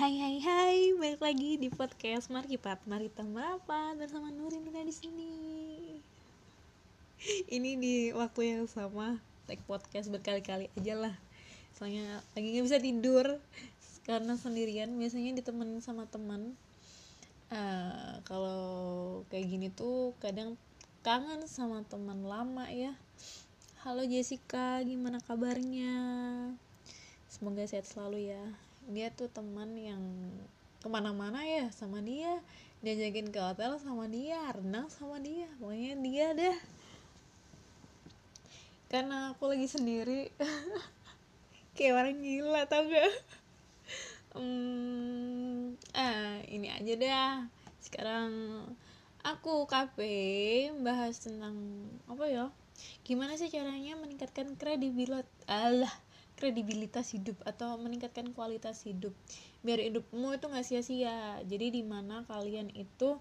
Hai hai hai, balik lagi di podcast Markipat Marita Merapat bersama Nurin Nuna di sini. Ini di waktu yang sama, take podcast berkali-kali aja lah. Soalnya lagi nggak bisa tidur karena sendirian. Biasanya ditemenin sama teman. Uh, kalau kayak gini tuh kadang kangen sama teman lama ya. Halo Jessica, gimana kabarnya? Semoga sehat selalu ya dia tuh teman yang ke mana-mana ya sama dia diajakin ke hotel sama dia renang sama dia pokoknya dia deh. Karena aku lagi sendiri kayak orang gila tau gak? Hmm, ah ini aja dah. Sekarang aku kafe bahas tentang apa ya? Gimana sih caranya meningkatkan kredibilitas? Allah kredibilitas hidup atau meningkatkan kualitas hidup. Biar hidupmu itu nggak sia-sia. Jadi di mana kalian itu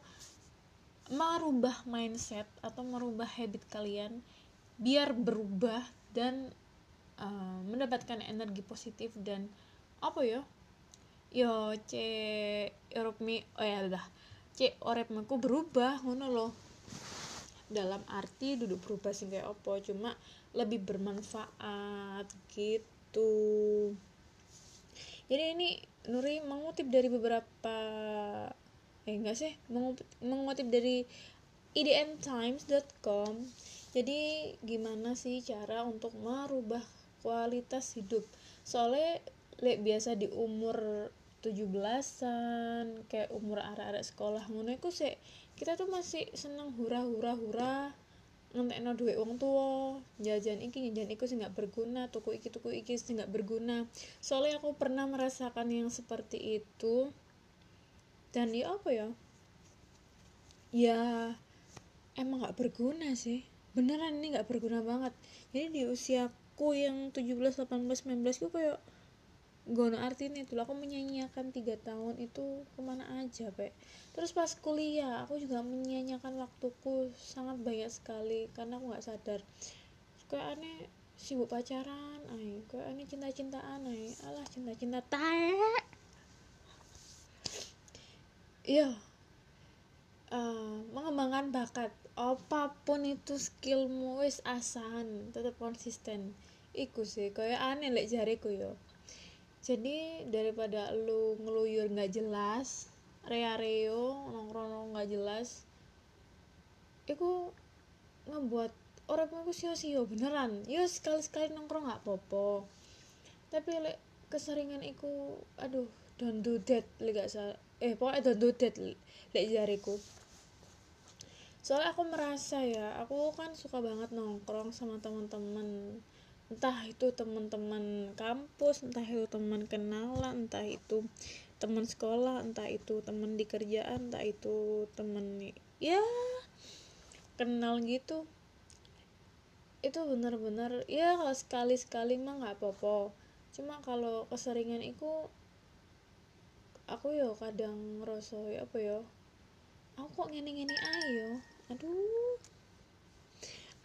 merubah mindset atau merubah habit kalian biar berubah dan uh, mendapatkan energi positif dan apa ya yo c mi oh ya udah. C orepku berubah ngono loh dalam arti duduk berubah sih kayak apa cuma lebih bermanfaat gitu gitu. Jadi ini Nuri mengutip dari beberapa eh enggak sih mengutip, dari idntimes.com jadi gimana sih cara untuk merubah kualitas hidup? Soalnya le, biasa di umur 17-an kayak umur arah-arah sekolah ngono iku sih kita tuh masih seneng hura hura hura ngentekno duit wong tua jajan iki jajan iku sih nggak berguna tuku iki tuku iki sih nggak berguna. Soalnya aku pernah merasakan yang seperti itu. Dan ya apa ya? Ya emang nggak berguna sih. Beneran ini nggak berguna banget. Jadi di usiaku yang 17 18 19 itu kayak gono artinya itu aku menyanyiakan tiga tahun itu ke mana aja pe terus pas kuliah aku juga menyanyiakan waktuku sangat banyak sekali karena aku nggak sadar. Kayak aneh sibuk pacaran ay kayak aneh cinta cintaan ay alah cinta cinta tae iya. Uh, mengembangkan bakat. Apa pun itu skillmu wis asan. Tetap konsisten. Iku sih kayak aneh lek jariku yo jadi daripada lu ngeluyur nggak jelas rea-reo nongkrong nggak jelas itu ngebuat orang aku sio-sio beneran. Yo sekali-sekali nongkrong nggak popo tapi lek keseringan iku aduh don't do that lek gak sa eh pokoknya don't do that lek jariku. Soalnya aku merasa ya aku kan suka banget nongkrong sama teman-teman entah itu teman-teman kampus entah itu teman kenalan entah itu teman sekolah entah itu teman di kerjaan entah itu teman ya kenal gitu. Itu benar-benar ya kalau sekali-sekali mah nggak apa-apa. Cuma kalau keseringan itu aku yo kadang ngerasa ya apa ya aku kok ngene-ngene ayo aduh.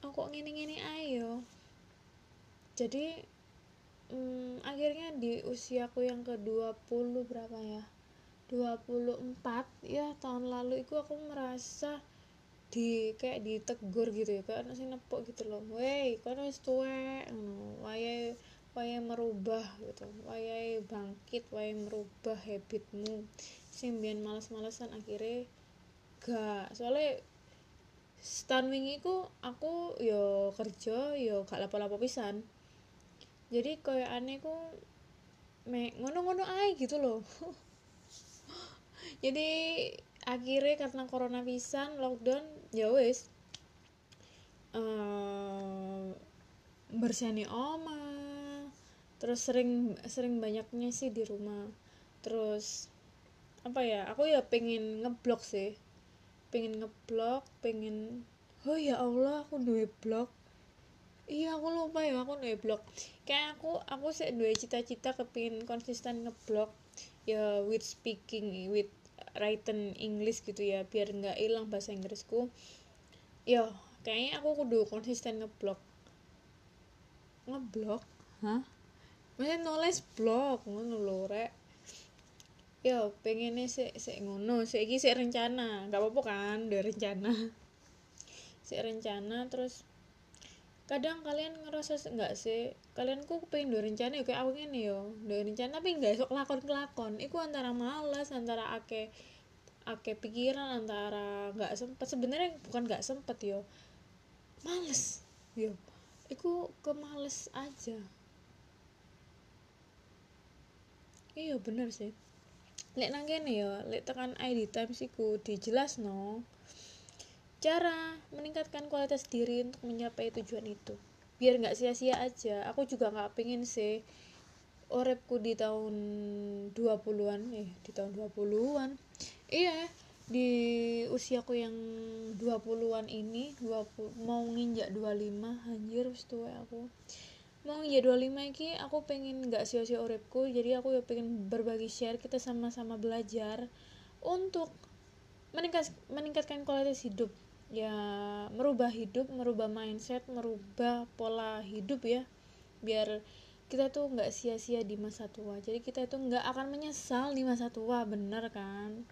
Aku kok ngene-ngene ayo jadi hmm, akhirnya di usiaku yang ke 20 berapa ya? 24 ya tahun lalu itu aku merasa di kayak ditegur gitu ya kayak anak nepok gitu loh. Wey kau wis tuwek? No. wayai merubah gitu. Wayai bangkit wayai merubah habitmu. Sing biyen males-malesan akhirnya gak. Soalnya setahun wingi ku aku yo kerja yo gak lapo-lapo pisan jadi kayak aneh ku me ngono-ngono aja gitu loh. Jadi akhirnya karena corona pisan lockdown ya wes uh, bersihani oma terus sering sering banyaknya sih di rumah. Terus apa ya aku ya pengen ngeblok sih. Pengen ngeblok pengen oh ya Allah aku dua blog iya aku lupa ya aku ngeblok. Kayak aku aku sih dua cita-cita kepingin konsisten ngeblok ya with speaking with written English gitu ya biar nggak hilang bahasa Inggrisku. Ya kayaknya aku kudu konsisten ngeblok. Ngeblok? Hah? Maksudnya nulis blog ngono lho rek. Yo pengennya sih sih ngono sih iki sih rencana. Nggak apa-apa kan udah rencana. Sih rencana terus kadang kalian ngerasa nggak sih? Kalian kok pengen dua rencana ya kayak aku ini yo dua rencana tapi nggak esok lakon kelakon itu antara malas antara ake ake pikiran antara nggak sempet. Sebenarnya bukan nggak sempet yo males yo. Itu kemales aja. Iya bener sih. Lek nang kene ya lek tekan ID Times iku dijelas no cara meningkatkan kualitas diri untuk mencapai tujuan itu. Biar nggak sia-sia aja. Aku juga nggak pengen sih orepku di tahun 20-an eh di tahun 20-an iya di usiaku yang 20-an ini 20 mau nginjak 25 anjir wis aku. Mau nginjak 25 iki aku pengen nggak sia-sia orepku. Jadi aku ya pengen berbagi share kita sama-sama belajar untuk meningkat, meningkatkan kualitas hidup ya merubah hidup merubah mindset merubah pola hidup ya. Biar kita tuh nggak sia-sia di masa tua. Jadi kita tuh nggak akan menyesal di masa tua bener kan?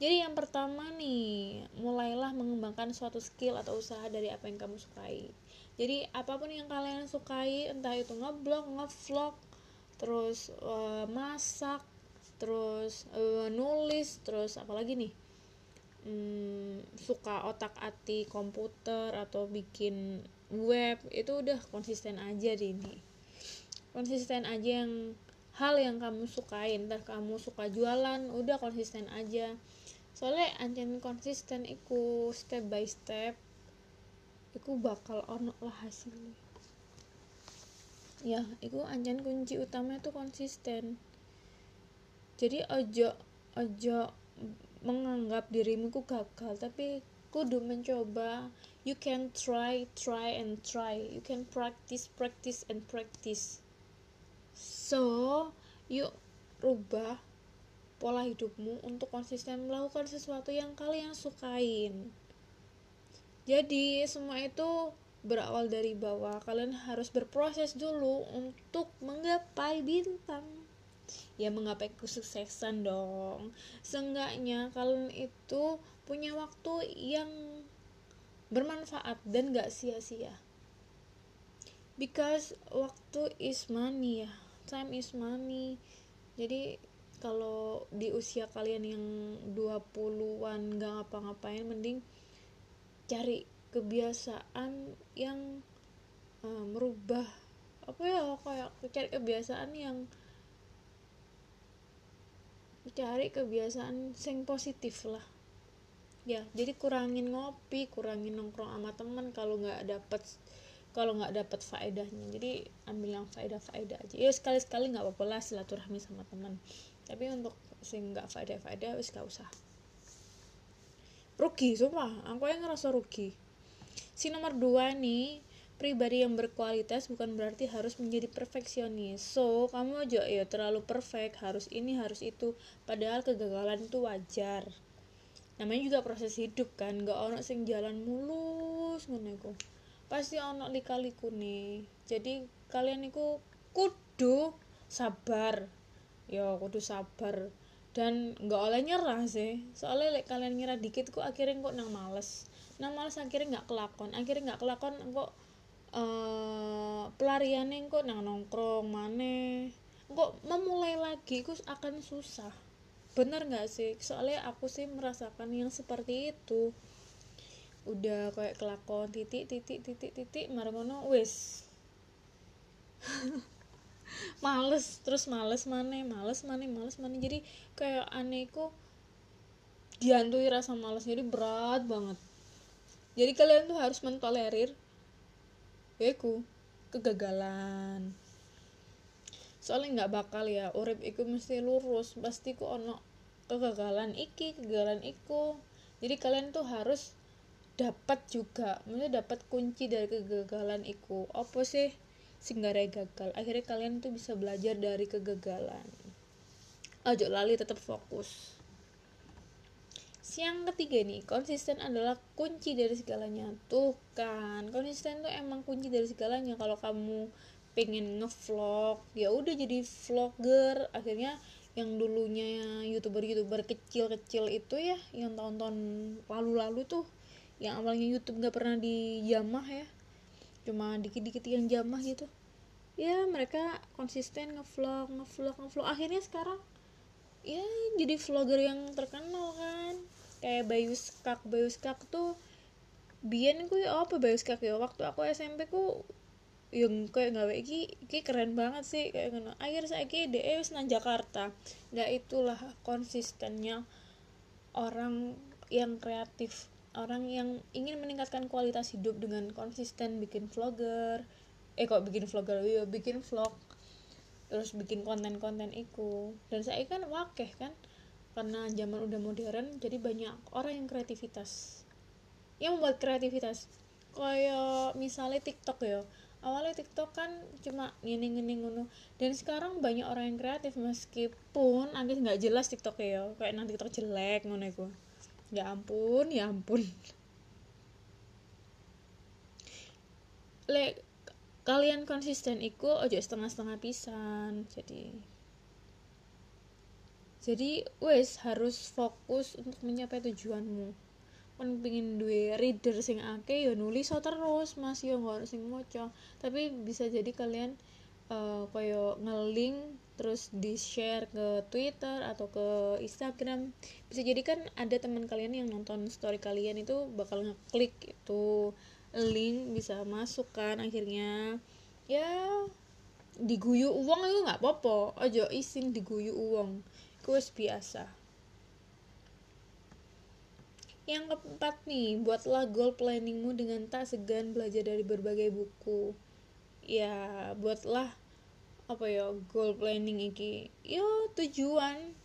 Jadi yang pertama nih mulailah mengembangkan suatu skill atau usaha dari apa yang kamu sukai. Jadi apa pun yang kalian sukai entah itu ngeblog ngevlog terus uh, masak terus uh, nulis terus apalagi nih hmm, suka otak atik komputer atau bikin web itu udah konsisten aja di ini. Konsisten aja yang hal yang kamu sukain entah kamu suka jualan udah konsisten aja. Soalnya anjing konsisten iku step by step iku bakal ono lah hasilnya. Ya iku anjing kunci utama itu konsisten. Jadi ojo ojo menganggap dirimu ku gagal tapi kudu mencoba. You can try try and try. You can practice practice and practice. So yuk rubah pola hidupmu untuk konsisten melakukan sesuatu yang kalian sukain. Jadi semua itu berawal dari bawah. Kalian harus berproses dulu untuk menggapai bintang ya menggapai kesuksesan dong. Seenggaknya kalian itu punya waktu yang bermanfaat dan gak sia-sia. Because waktu is money ya. Time is money. Jadi kalau di usia kalian yang 20-an gak ngapa-ngapain mending cari kebiasaan yang uh, merubah apa ya kayak cari kebiasaan yang cari kebiasaan sing positif lah. Ya jadi kurangin ngopi kurangin nongkrong sama temen kalau nggak dapet kalau nggak dapet faedahnya. Jadi ambil yang faedah faedah aja. Ya sekali sekali nggak apa-apa lah silaturahmi sama teman tapi untuk sing nggak faedah faedah wis gak usah. Rugi sumpah. Aku yang ngerasa rugi. Si nomor dua nih pribadi yang berkualitas bukan berarti harus menjadi perfeksionis. So kamu aja ya terlalu perfect harus ini harus itu. Padahal kegagalan itu wajar. Namanya juga proses hidup kan gak ono sing jalan mulus ngono pasti ono lika-liku nih. Jadi kalian itu kudu sabar. Ya kudu sabar. Dan nggak oleh nyerah sih. Soalnya like, kalian nyerah dikit kok akhirnya kok nang males. Nang males akhirnya nggak kelakon. Akhirnya nggak kelakon kok uh, pelariannya kok nang nongkrong mana kok memulai lagi kok akan susah. Bener nggak sih? Soalnya aku sih merasakan yang seperti itu. Udah kayak kelakon titik titik titik titik marono wes males terus males mana males mana males mana jadi kayak anehku dihantui rasa males. Jadi berat banget. Jadi kalian tuh harus mentolerir Iku kegagalan. Soalnya nggak bakal ya urip iku mesti lurus. Pasti ku ono kegagalan iki kegagalan iku. Jadi kalian tuh harus dapat juga maksudnya dapat kunci dari kegagalan iku. Apa sih sehingga gagal? Akhirnya kalian tuh bisa belajar dari kegagalan. Ajo lali tetap fokus yang ketiga nih konsisten adalah kunci dari segalanya. Tuh kan konsisten tuh emang kunci dari segalanya. Kalau kamu pengen ngevlog ya udah jadi vlogger. Akhirnya yang dulunya youtuber-youtuber kecil-kecil itu ya yang tahun-tahun lalu-lalu tuh yang awalnya YouTube nggak pernah dijamah ya. Cuma dikit-dikit yang jamah gitu. Ya mereka konsisten ngevlog ngevlog ngevlog. Akhirnya sekarang ya jadi vlogger yang terkenal kan kayak Bayu Skak Bayu Skak tuh biyen ya apa Bayu Skak ya? Waktu aku SMP ku yang kayak nggak iki iki keren banget sih. Kayak ngono. Akhir saya ki DE wis nang Jakarta. Nah itulah konsistennya orang yang kreatif. Orang yang ingin meningkatkan kualitas hidup dengan konsisten bikin vlogger. Eh kok bikin vlogger? Ya bikin vlog. Terus bikin konten-konten itu dan saya kan wakeh kan karena zaman udah modern jadi banyak orang yang kreativitas. Yang membuat kreativitas. Kayak misalnya TikTok ya. Awalnya TikTok kan cuma ngini ngini ngono. Dan sekarang banyak orang yang kreatif. Meskipun agak nggak jelas TikTok ya. Kayak nanti TikTok jelek ngono itu ya ampun ya ampun. Le kalian konsisten iku ojo setengah-setengah pisan. Jadi jadi wes harus fokus untuk mencapai tujuanmu. Kan pengen duwe reader sing akeh ya nulis so terus mas. Yo nggak sing moco tapi bisa jadi kalian uh, koyo ngeling terus di share ke Twitter atau ke Instagram. Bisa jadi kan ada teman kalian yang nonton story kalian itu bakal ngeklik itu link bisa masuk kan akhirnya. Ya diguyu uang itu nggak popo aja isin diguyu uang itu biasa yang keempat nih, buatlah goal planningmu dengan tak segan belajar dari berbagai buku. Ya, buatlah apa ya goal planning iki. Yo tujuan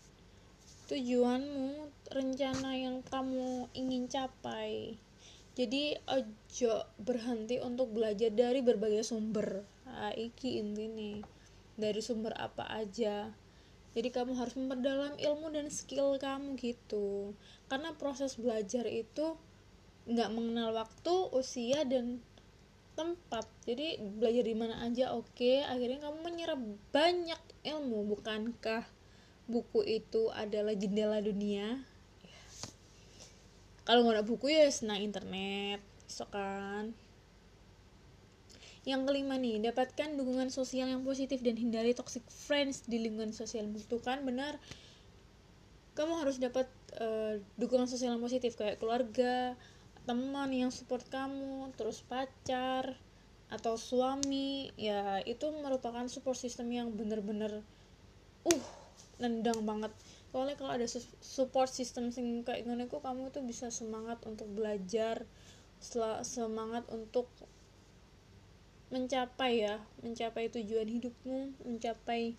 tujuanmu, rencana yang kamu ingin capai. Jadi ojo berhenti untuk belajar dari berbagai sumber. Nah, iki intinya dari sumber apa aja jadi kamu harus memperdalam ilmu dan skill kamu gitu. Karena proses belajar itu nggak mengenal waktu usia dan tempat. Jadi belajar di mana aja oke. Okay. akhirnya kamu menyerap banyak ilmu. Bukankah buku itu adalah jendela dunia? Kalau nggak ada buku ya senang internet. So kan yang kelima nih, dapatkan dukungan sosial yang positif dan hindari toxic friends di lingkungan sosial. Itu kan benar. Kamu harus dapat uh, dukungan sosial yang positif kayak keluarga, teman yang support kamu, terus pacar atau suami. Ya, itu merupakan support system yang benar-benar uh nendang banget soalnya kalau ada support system sing kayak gini kamu tuh bisa semangat untuk belajar semangat untuk mencapai ya mencapai tujuan hidupmu mencapai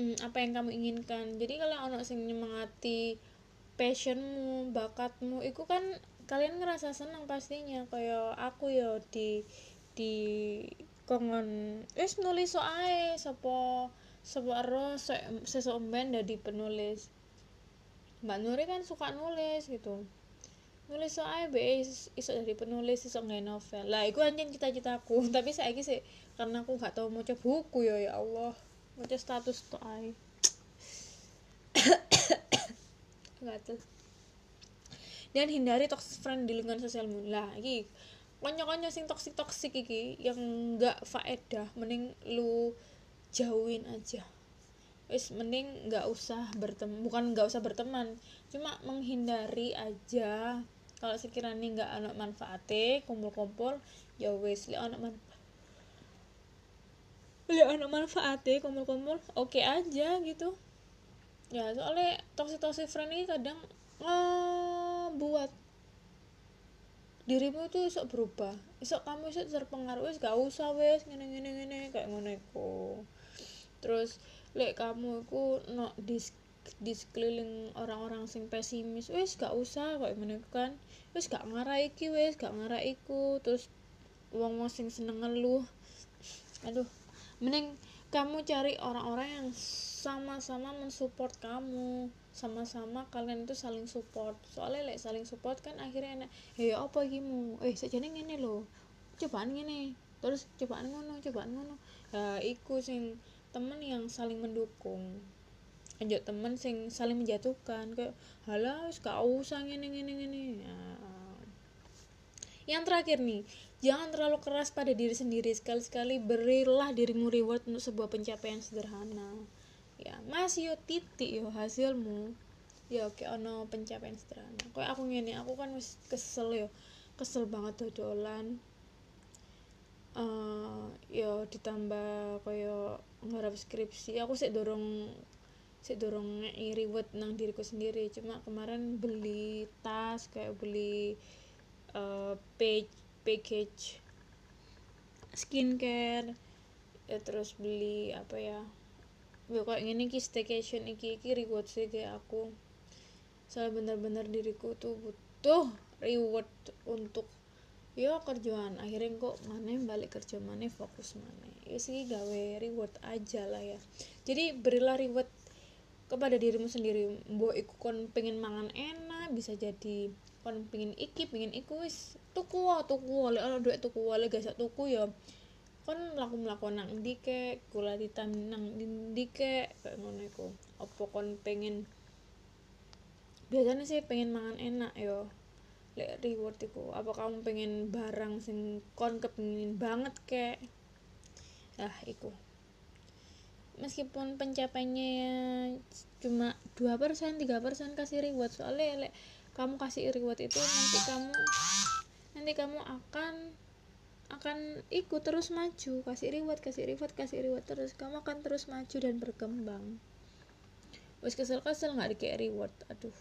hmm, apa yang kamu inginkan. Jadi kalau anak sing nyemangati passionmu bakatmu itu kan kalian ngerasa senang pastinya. Kayak aku ya di di kongon wis nulis soae sapa sapa ero sesuk ben dadi penulis. Mbak Nuri kan suka nulis gitu nulis soalnya be iso dari penulis iso nggak novel. Lah itu anjing cita-citaku. Tapi saya sih karena aku nggak tahu mau coba buku ya ya Allah. Mau coba status tuh ay tuh dan hindari toxic friend di lingkungan sosial lah iki konyo-konyo sing toksik toksik iki yang nggak faedah mending lu jauhin aja. Wis mending nggak usah berteman bukan nggak usah berteman cuma menghindari aja kalau sekiranya nggak anak manfaatnya kumpul-kumpul ya wes li anak manfaat. Li anak manfaatnya kumpul-kumpul oke okay aja gitu. Ya soalnya toxic toxic friend ini kadang uh, buat dirimu itu esok berubah. Esok kamu esok terpengaruh wes gak usah wes gini gini gini kayak ngono terus lek kamu aku no dis di sekeliling orang-orang sing pesimis wes gak usah kok ngene kan. Wes gak ngarai iki wes gak ngarai iku. Terus wong wong sing seneng ngeluh. Aduh mending kamu cari orang-orang yang sama-sama mensupport kamu. Sama-sama kalian itu saling support. Soalnya like, saling support kan akhirnya enak. Hei ya apa gimu eh sajane ngene lo cobaan ngene. Terus cobaan ngono cobaan ngono. Ya iku sing temen yang saling mendukung ojo temen sing saling menjatuhkan kayak halah gak usah ngene ngene ngene. Nah. yang terakhir nih jangan terlalu keras pada diri sendiri. Sekali-sekali berilah dirimu reward untuk sebuah pencapaian sederhana. Ya mas yo titik yo hasilmu. Ya oke ono pencapaian sederhana. Kayak aku ngene aku kan wis kesel yo. Kesel banget dodolan. Uh, yo ditambah koyo ngarap skripsi. Aku sih dorong sih dorong reward nang diriku sendiri. Cuma kemarin beli tas kayak beli uh, page package skincare ya terus beli apa ya ya kayak gini ki staycation iki iki reward sih kayak aku. Soalnya bener-bener diriku tuh butuh reward untuk yo kerjaan. Akhirnya kok mana balik kerja mana fokus mana ya sih gawe reward aja lah ya. Jadi berilah reward kepada dirimu sendiri mbok iku kon pengen mangan enak bisa jadi kon pengen iki pengen iku wis tuku tuku oleh ono duit tuku oleh gak tuku ya kon laku melakukan nang ndi ke kula ditam nang ndi ke kayak ngono iku. Opo kon pengen biasanya sih pengen mangan enak yo. Lek reward iku apa kamu pengen barang sing kon kepengin banget kek? Ah iku meskipun pencapaiannya cuma dua persen tiga persen kasih reward. Soalnya lek kamu kasih reward itu nanti kamu nanti kamu akan akan ikut terus maju. Kasih reward kasih reward kasih reward terus. Kamu akan terus maju dan berkembang. Wes kesel kesel nggak dikasih reward. Aduh.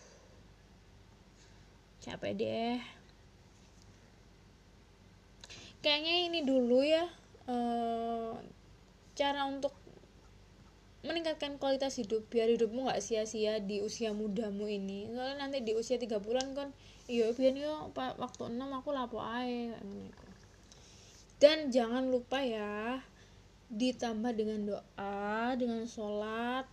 Capek deh. Kayaknya ini dulu ya uh, cara untuk meningkatkan kualitas hidup biar hidupmu nggak sia-sia di usia mudamu ini. Soalnya nanti di usia tiga bulan kan iya biar yo waktu enam aku lapo ae dan jangan lupa ya ditambah dengan doa dengan sholat.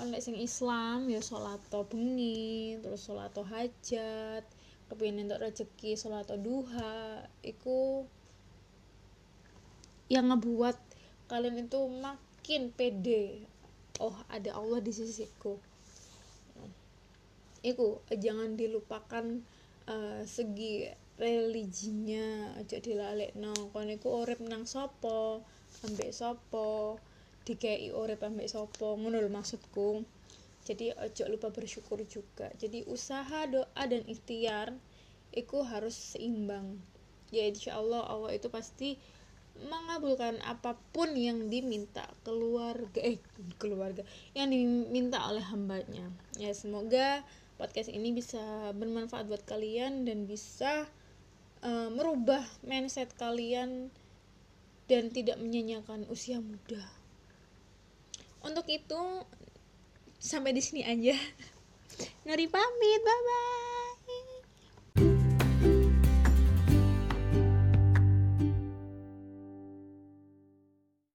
Kan sing Islam ya sholat to bengi terus sholat to hajat. Kepingin untuk rezeki sholat duha iku yang ngebuat kalian itu makin pede oh ada Allah di sisiku. Iku jangan dilupakan uh, segi religinya aja dilalek no kon iku urip nang sopo ambek sopo dikei urip ambek sopo ngono maksudku. Jadi ojo lupa bersyukur juga. Jadi usaha doa dan ikhtiar itu harus seimbang. Ya insya Allah Allah itu pasti mengabulkan apa pun yang diminta keluarga eh keluarga yang diminta oleh hambanya. Ya semoga podcast ini bisa bermanfaat buat kalian dan bisa uh, merubah mindset kalian dan tidak menyanyiakan usia muda. Untuk itu sampai di sini aja. Nori pamit bye bye